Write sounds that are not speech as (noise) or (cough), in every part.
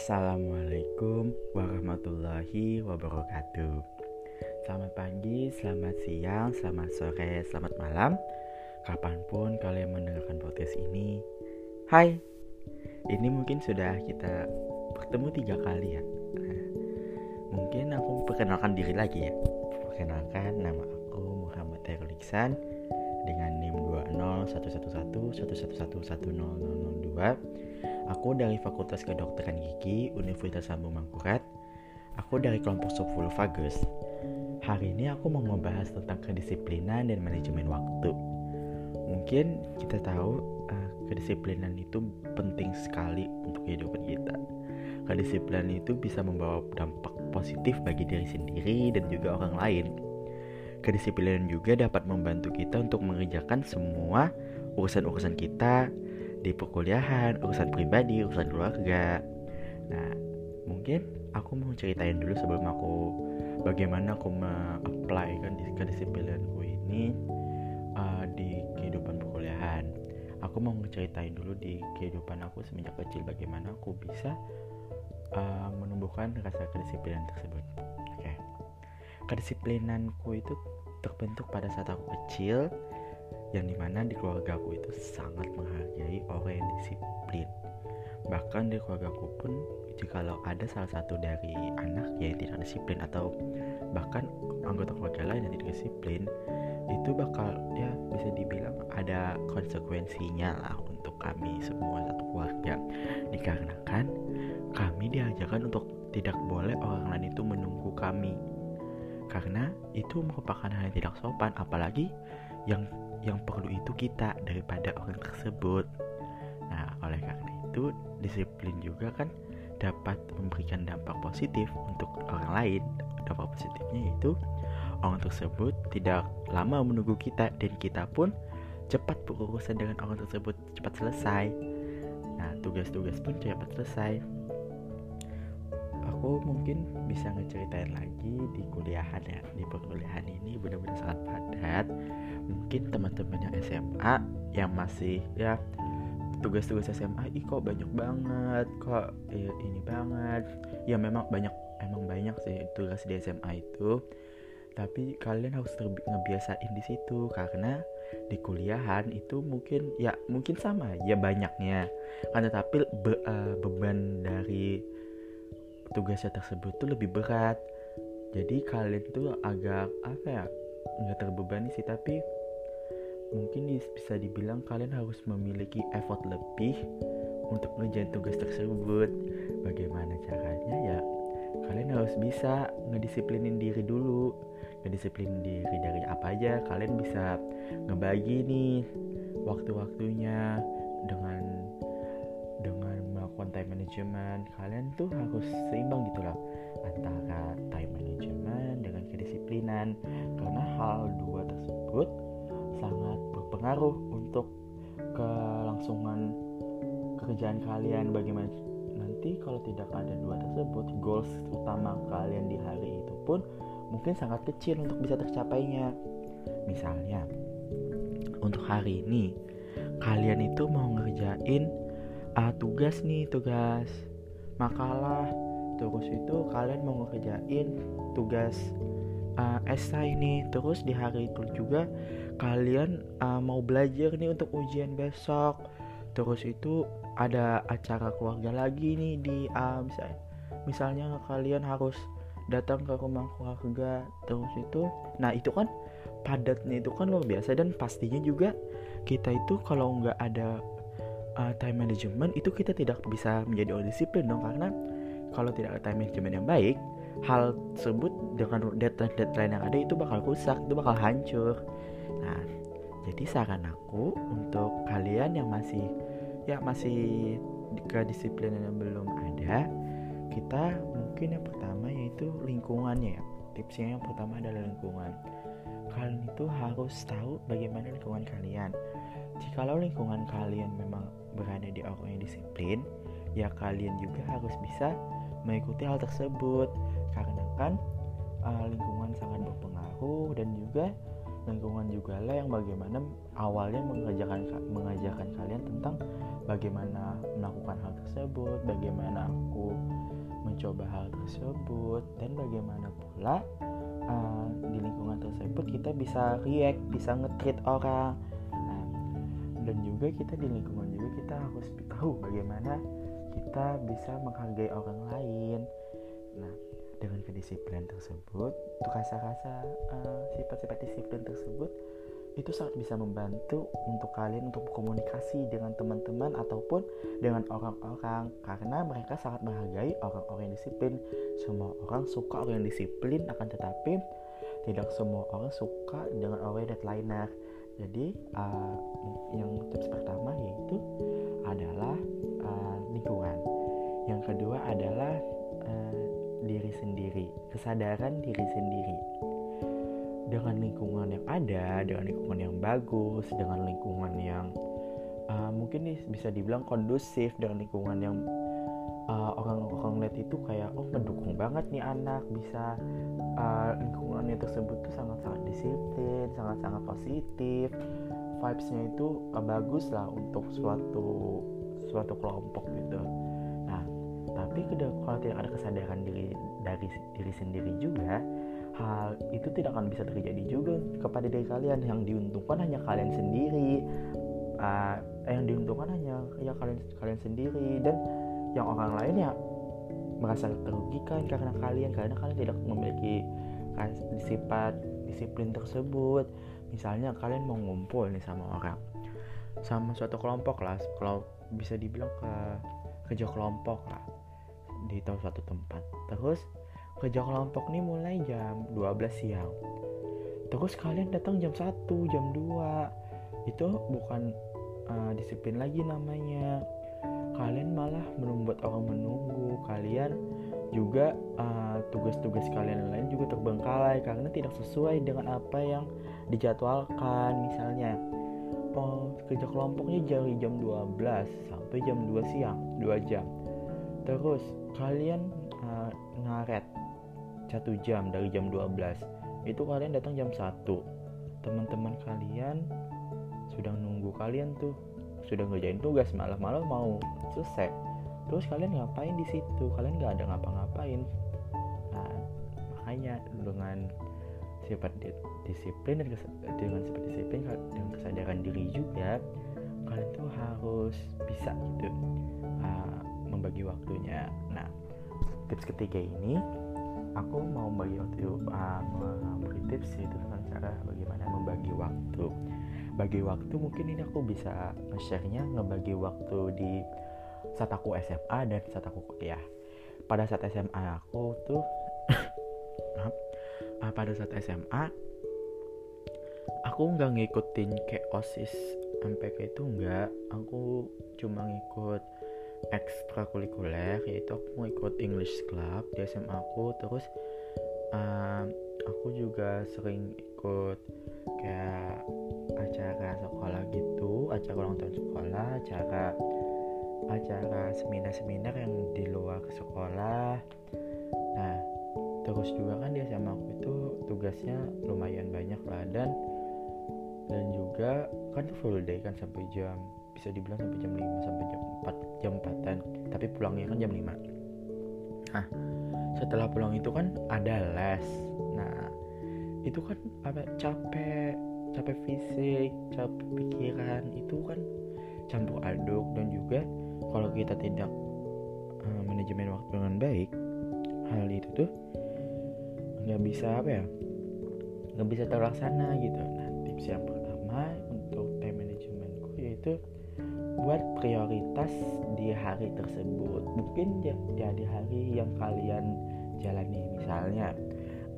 Assalamualaikum warahmatullahi wabarakatuh. Selamat pagi, selamat siang, selamat sore, selamat malam. Kapan pun kalian mendengarkan podcast ini. Hai, ini mungkin sudah kita bertemu tiga kali ya. Mungkin aku perkenalkan diri lagi ya. Perkenalkan nama aku Muhammad Iksan Dengan NIM 20111111002 Aku dari Fakultas Kedokteran Gigi Universitas Sambung Mangkurat. Aku dari kelompok Subvulvagus. Hari ini aku mau membahas tentang kedisiplinan dan manajemen waktu. Mungkin kita tahu uh, kedisiplinan itu penting sekali untuk kehidupan kita. Kedisiplinan itu bisa membawa dampak positif bagi diri sendiri dan juga orang lain. Kedisiplinan juga dapat membantu kita untuk mengerjakan semua urusan-urusan kita di perkuliahan, urusan pribadi, urusan keluarga. Nah, mungkin aku mau ceritain dulu sebelum aku bagaimana aku me-apply kan di kedisiplinanku ini uh, di kehidupan perkuliahan. Aku mau ceritain dulu di kehidupan aku semenjak kecil bagaimana aku bisa uh, menumbuhkan rasa kedisiplinan tersebut. Oke. Okay. Kedisiplinanku itu terbentuk pada saat aku kecil yang di mana di keluarga aku itu sangat menghargai orang yang disiplin. Bahkan di keluarga aku pun jikalau ada salah satu dari anak yang tidak disiplin atau bahkan anggota keluarga lain yang tidak disiplin itu bakal ya bisa dibilang ada konsekuensinya lah untuk kami semua satu keluarga. Dikarenakan kami diajarkan untuk tidak boleh orang lain itu menunggu kami. Karena itu merupakan hal yang tidak sopan apalagi yang yang perlu itu kita daripada orang tersebut. Nah, oleh karena itu, disiplin juga kan dapat memberikan dampak positif untuk orang lain. Dampak positifnya yaitu orang tersebut tidak lama menunggu kita dan kita pun cepat berurusan dengan orang tersebut cepat selesai. Nah, tugas-tugas pun cepat selesai. Aku mungkin bisa ngeceritain lagi di kuliahan ya. Di perkuliahan ini benar-benar sangat padat. Mungkin teman-teman yang SMA yang masih ya tugas-tugas SMA ih kok banyak banget kok ya, ini banget. Ya memang banyak emang banyak sih tugas di SMA itu. Tapi kalian harus ngebiasain di situ karena di kuliahan itu mungkin ya mungkin sama ya banyaknya. Kan tetapi be, uh, beban dari tugasnya tersebut tuh lebih berat. Jadi kalian tuh agak apa ya nggak terbebani sih tapi mungkin bisa dibilang kalian harus memiliki effort lebih untuk ngerjain tugas tersebut. Bagaimana caranya? Ya kalian harus bisa ngedisiplinin diri dulu. Ngedisiplinin diri dari apa aja kalian bisa ngebagi nih waktu-waktunya dengan time management. Kalian tuh harus seimbang gitu loh antara time management dengan kedisiplinan. Karena hal dua tersebut sangat berpengaruh untuk kelangsungan kerjaan kalian. Bagaimana nanti kalau tidak ada dua tersebut goals utama kalian di hari itu pun mungkin sangat kecil untuk bisa tercapainya. Misalnya untuk hari ini kalian itu mau ngerjain uh, tugas nih tugas makalah. Terus itu kalian mau ngerjain tugas uh, esai nih. Terus di hari itu juga kalian uh, mau belajar nih untuk ujian besok. Terus itu ada acara keluarga lagi nih di uh, misalnya misalnya kalian harus datang ke rumah keluarga. Terus itu nah itu kan padatnya itu kan luar biasa. Dan pastinya juga kita itu kalau nggak ada uh, time management itu kita tidak bisa menjadi orang disiplin dong karena kalau tidak ada time management yang baik hal tersebut dengan deadline deadline yang ada itu bakal rusak itu bakal hancur Nah, jadi saran aku untuk kalian yang masih ya masih kedisiplinan yang belum ada, kita mungkin yang pertama yaitu lingkungannya ya. Tipsnya yang pertama adalah lingkungan. Kalian itu harus tahu bagaimana lingkungan kalian. Jikalau lingkungan kalian memang berada di orang yang disiplin, ya kalian juga harus bisa mengikuti hal tersebut. Karena kan uh, lingkungan sangat berpengaruh dan juga lingkungan juga lah yang bagaimana awalnya mengajarkan mengajarkan kalian tentang bagaimana melakukan hal tersebut bagaimana aku mencoba hal tersebut dan bagaimana pula uh, di lingkungan tersebut kita bisa react bisa nge orang dan juga kita di lingkungan juga kita harus tahu bagaimana kita bisa menghargai orang lain. Nah dengan kedisiplinan tersebut untuk rasa-rasa uh, sifat-sifat disiplin tersebut itu sangat bisa membantu untuk kalian untuk berkomunikasi dengan teman-teman ataupun dengan orang-orang. Karena mereka sangat menghargai orang-orang yang disiplin. Semua orang suka orang yang disiplin akan tetapi tidak semua orang suka dengan orang yang deadliner jadi uh, yang tips pertama yaitu adalah uh, lingkungan. Yang kedua adalah uh, diri sendiri kesadaran diri sendiri. Dengan lingkungan yang ada dengan lingkungan yang bagus dengan lingkungan yang uh, mungkin bisa dibilang kondusif dengan lingkungan yang uh, orang-orang lihat itu kayak oh mendukung banget nih anak bisa. Uh, lingkungannya tersebut tuh sangat-sangat disiplin sangat-sangat positif. Vibesnya itu uh, bagus lah untuk suatu suatu kelompok gitu. Nah tapi kalau tidak ada kesadaran diri dari diri sendiri juga hal itu tidak akan bisa terjadi juga kepada diri kalian. Yang diuntungkan hanya kalian sendiri. Uh, yang diuntungkan hanya ya kalian kalian sendiri. Dan yang orang lain ya merasa terugikan karena kalian karena kalian tidak memiliki sifat disiplin tersebut. Misalnya kalian mau ngumpul nih sama orang sama suatu kelompok lah kalau bisa dibilang ke kerja kelompok lah di tahu suatu tempat. Terus kerja kelompok nih mulai jam 12 siang. Terus kalian datang jam 1 jam 2 itu bukan uh, disiplin lagi namanya kalian malah membuat orang menunggu. Kalian juga uh, tugas-tugas uh, kalian lain juga terbengkalai karena tidak sesuai dengan apa yang dijadwalkan. Misalnya oh, kerja kelompoknya dari jam 12 sampai jam 2 siang 2 jam. Terus kalian uh, ngaret satu jam dari jam 12 itu kalian datang jam 1 teman-teman kalian sudah nunggu kalian tuh sudah ngerjain tugas malah-malah mau selesai. Terus kalian ngapain di situ? Kalian nggak ada ngapa-ngapain. Nah makanya dengan sifat disiplin dan dengan sifat disiplin dengan kesadaran diri juga kalian tuh harus bisa gitu uh, membagi waktunya. Nah tips ketiga ini aku mau bagi waktu uh, memberi tips itu tentang cara bagaimana membagi waktu bagi waktu mungkin ini aku bisa nge-share-nya ngebagi waktu di saat aku SMA dan saat aku kuliah. Pada saat SMA aku tuh (coughs) maaf uh, pada saat SMA aku nggak ngikutin kayak osis sampai itu nggak. Aku cuma ngikut ekstrakurikuler yaitu aku ikut English Club di SMA aku. Terus uh, aku juga sering ikut kayak acara sekolah gitu acara ulang tahun sekolah acara acara seminar-seminar yang di luar sekolah. Nah terus juga kan di SMA aku itu tugasnya lumayan banyak lah dan dan juga kan full day kan sampai jam bisa dibilang sampai jam 5 sampai jam 4 jam 4an tapi pulangnya kan jam 5 nah setelah pulang itu kan ada les. Nah itu kan apa capek capek fisik capek pikiran itu kan campur aduk. Dan juga kalau kita tidak uh, manajemen waktu dengan baik hal itu tuh nggak bisa apa ya nggak bisa terlaksana gitu. Nah tips yang pertama untuk time managementku yaitu buat prioritas di hari tersebut. Mungkin ya, ya di hari yang kalian jalani. Misalnya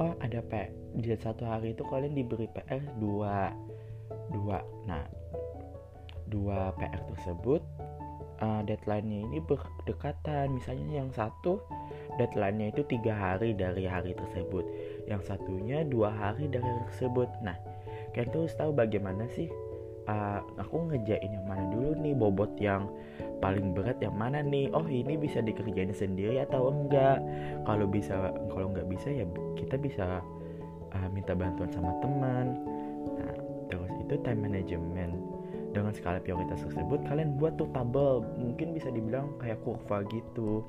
oh ada P di satu hari itu kalian diberi PR dua dua. Nah dua PR tersebut uh, deadline-nya ini berdekatan. Misalnya yang satu deadline-nya itu tiga hari dari hari tersebut. Yang satunya dua hari dari hari tersebut. Nah kalian tuh tahu bagaimana sih uh, aku ngejain yang mana dulu nih? Bobot yang paling berat yang mana nih? Oh ini bisa dikerjain sendiri atau enggak? Kalau bisa kalau nggak bisa ya kita bisa uh, minta bantuan sama teman. Nah terus itu time management. Dengan skala prioritas tersebut kalian buat tuh tabel. Mungkin bisa dibilang kayak kurva gitu.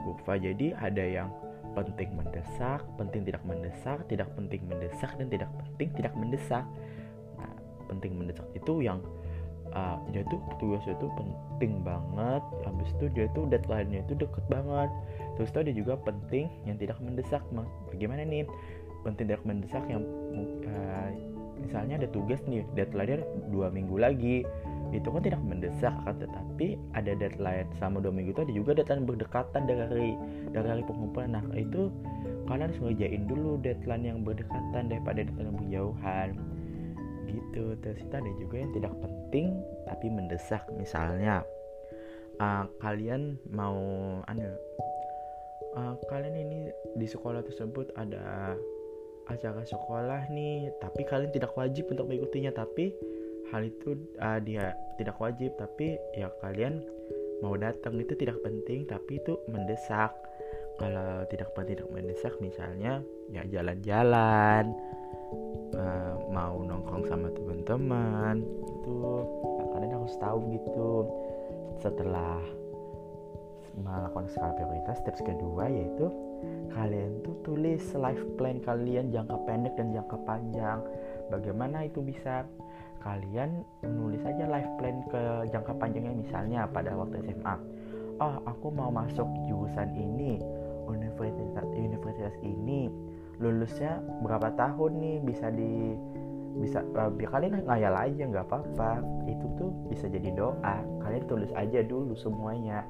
Kurva jadi ada yang penting mendesak penting tidak mendesak tidak penting mendesak dan tidak penting tidak mendesak penting mendesak. Itu yang uh, dia tuh tugasnya itu penting banget. Habis itu dia tuh deadline-nya itu deket banget. Terus tuh ada juga penting yang tidak mendesak. Bagaimana nih? Penting tidak mendesak yang uh, misalnya ada tugas nih deadline dua minggu lagi. Itu kan tidak mendesak kan tetapi ada deadline. Sama dua minggu itu ada juga deadline berdekatan dari dari pengumpulan. Nah itu kalian harus ngerjain dulu deadline yang berdekatan daripada deadline yang berjauhan gitu. Terus itu ada juga yang tidak penting tapi mendesak. Misalnya uh, kalian mau anu uh, kalian ini di sekolah tersebut ada acara sekolah nih tapi kalian tidak wajib untuk mengikutinya. Tapi hal itu uh, dia tidak wajib tapi ya kalian mau datang. Itu tidak penting tapi itu mendesak. Kalau tidak penting tidak mendesak misalnya ya jalan-jalan uh, mau nongkrong sama teman-teman itu kalian harus tahu gitu. Setelah melakukan skala prioritas steps kedua yaitu kalian tuh tulis life plan kalian jangka pendek dan jangka panjang. Bagaimana itu bisa? Kalian menulis aja life plan ke jangka panjangnya misalnya pada waktu SMA oh aku mau masuk jurusan ini universitas universitas ini lulusnya berapa tahun nih bisa di bisa uh, kalian ngayal aja nggak apa-apa. Itu tuh bisa jadi doa. Kalian tulis aja dulu semuanya.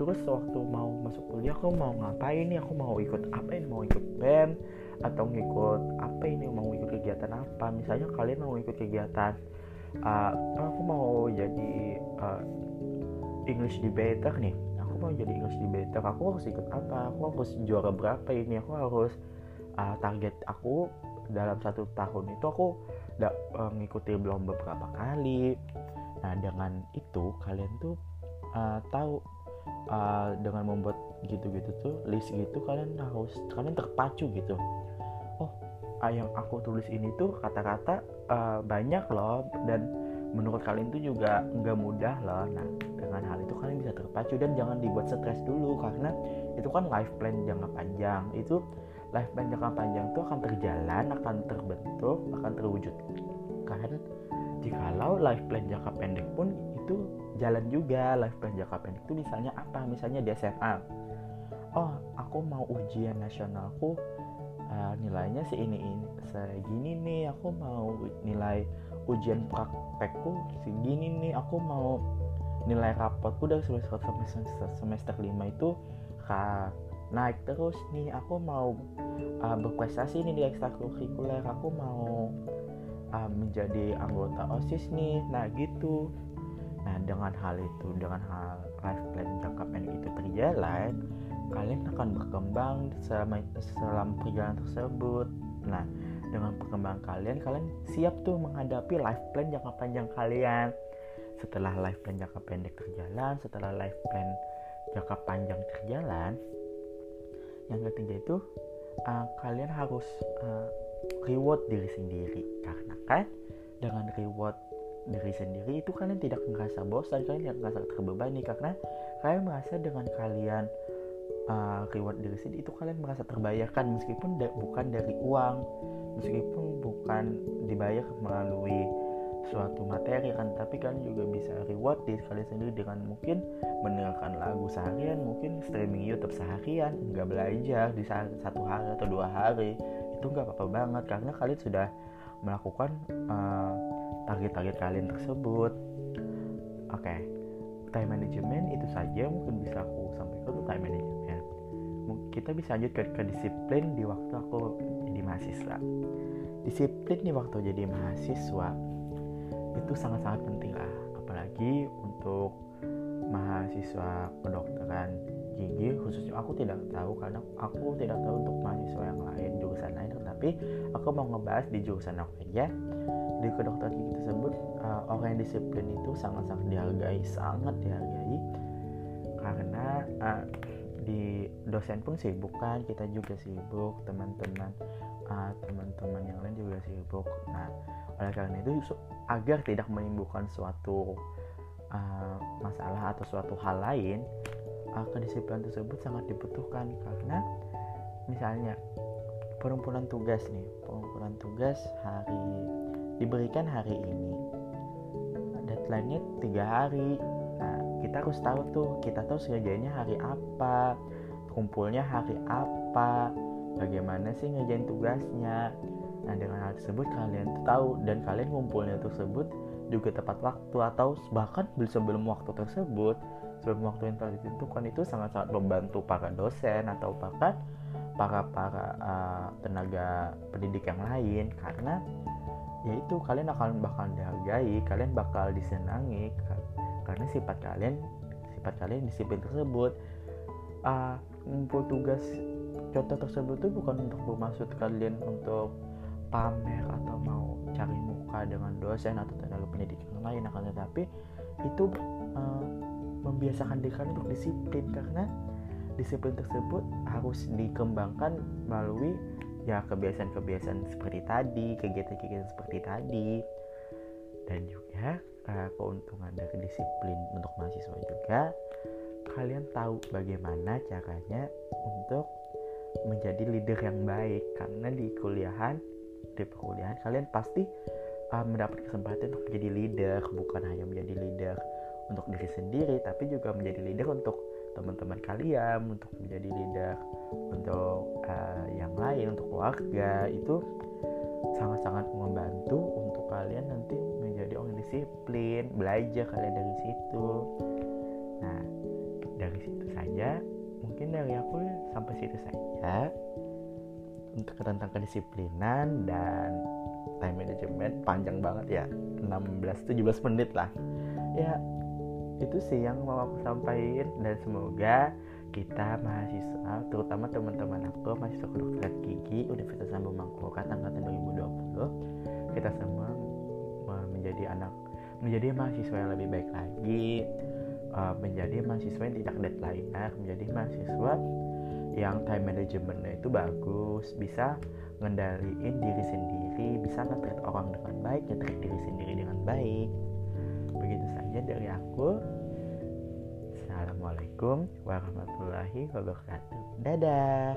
Terus waktu mau masuk kuliah aku mau ngapain nih? Aku mau ikut apa ini? Mau ikut band atau ngikut apa ini? Mau ikut kegiatan apa? Misalnya kalian mau ikut kegiatan uh, aku mau jadi uh, English debater nih. Aku mau jadi English debater. Aku harus ikut apa? Aku harus juara berapa ini? Aku harus uh, target aku dalam satu tahun itu aku udah uh, ngikuti belum beberapa kali. Nah dengan itu kalian tuh uh, tahu uh, dengan membuat gitu-gitu tuh list gitu kalian harus kalian terpacu gitu. Oh yang aku tulis ini tuh kata-kata uh, banyak loh dan menurut kalian tuh juga nggak mudah loh. Nah dengan hal itu kalian bisa terpacu dan jangan dibuat stres dulu karena itu kan life plan jangka panjang. Itu life plan jangka panjang itu akan terjalan akan terbentuk akan terwujud kan jikalau life plan jangka pendek pun itu jalan juga life plan jangka pendek itu misalnya apa? Misalnya di SMA oh aku mau ujian nasionalku uh, nilainya si ini ini segini nih. Aku mau nilai ujian praktekku segini nih. Aku mau nilai rapotku dari semester semester semester lima itu kak naik terus nih aku mau uh, berprestasi nih di ekstrakurikuler aku mau uh, menjadi anggota osis nih nah gitu Nah, dengan hal itu, dengan hal life plan jangka pendek itu terjalan, kalian akan berkembang selama, selama perjalanan tersebut. Nah, dengan perkembangan kalian, kalian siap tuh menghadapi life plan jangka panjang kalian. Setelah life plan jangka pendek terjalan, setelah life plan jangka panjang terjalan, yang ketiga itu uh, kalian harus uh, reward diri sendiri. Karena kan dengan reward diri sendiri itu kalian tidak merasa bosan kalian tidak merasa terbebani. Karena kalian merasa dengan kalian uh, reward diri sendiri itu kalian merasa terbayarkan. Meskipun da bukan dari uang meskipun bukan dibayar melalui suatu materi kan tapi kalian juga bisa reward diri kalian sendiri dengan mungkin mendengarkan lagu seharian mungkin streaming YouTube seharian nggak belajar di satu hari atau dua hari. Itu nggak apa-apa banget karena kalian sudah melakukan uh, target-target kalian tersebut. Oke okay. time management itu saja mungkin bisa aku sampaikan untuk time management. Kita bisa lanjut ke, ke disiplin di waktu aku jadi mahasiswa. Disiplin di waktu jadi mahasiswa itu sangat-sangat penting lah. Apalagi untuk mahasiswa kedokteran gigi khususnya aku tidak tahu karena aku tidak tahu untuk mahasiswa yang lain jurusan lain. Tetapi aku mau ngebahas di jurusan aku aja. Di kedokteran gigi tersebut uh, orang yang disiplin itu sangat-sangat dihargai sangat dihargai. Karena uh, di dosen pun sibuk kan kita juga sibuk teman-teman uh, teman-teman yang lain juga sibuk. Nah oleh karena itu agar tidak menimbulkan suatu uh, masalah atau suatu hal lain uh, kedisiplinan tersebut sangat dibutuhkan. Karena misalnya pengumpulan tugas nih pengumpulan tugas hari diberikan hari ini. Deadline-nya tiga hari. Nah kita harus tahu tuh kita tahu ngerjainnya hari apa kumpulnya hari apa bagaimana sih ngerjain tugasnya nah dengan hal tersebut kalian tahu dan kalian ngumpulnya tersebut juga tepat waktu atau bahkan sebelum waktu tersebut. Sebelum waktu yang telah ditentukan itu sangat-sangat membantu para dosen atau bahkan para para uh, tenaga pendidik yang lain. Karena yaitu kalian akan bakal dihargai kalian bakal disenangi karena sifat kalian sifat kalian disiplin tersebut. Uh, ngumpul tugas contoh tersebut itu bukan untuk bermaksud kalian untuk pamer atau mau cari muka dengan dosen atau tenaga pendidik yang lain akan tetapi itu uh, membiasakan diri kalian untuk disiplin karena disiplin tersebut harus dikembangkan melalui ya kebiasaan-kebiasaan seperti tadi, kegiatan-kegiatan seperti tadi, dan juga uh, keuntungan dari disiplin untuk mahasiswa juga. Kalian tahu bagaimana caranya untuk menjadi leader yang baik karena di kuliahan di perkuliahan kalian pasti uh, mendapat kesempatan untuk menjadi leader bukan hanya menjadi leader untuk diri sendiri tapi juga menjadi leader untuk teman-teman kalian untuk menjadi leader untuk uh, yang lain untuk keluarga. Itu sangat-sangat membantu untuk kalian nanti menjadi orang disiplin belajar kalian dari situ. Nah dari situ saja. Mungkin dari aku sampai situ saja tentang kedisiplinan dan time management panjang banget ya. 16-17 menit lah. Ya itu sih yang mau aku sampaikan. Dan semoga kita mahasiswa terutama teman-teman aku mahasiswa kedokteran gigi Universitas Lambung Mangkurat angkatan 2020 kita semua menjadi anak menjadi mahasiswa yang lebih baik lagi uh, menjadi mahasiswa yang tidak deadline menjadi mahasiswa yang time managementnya itu bagus bisa ngendaliin diri sendiri bisa nge orang dengan baik nge diri sendiri dengan baik. Begitu saja dari aku. Assalamualaikum warahmatullahi wabarakatuh. Dadah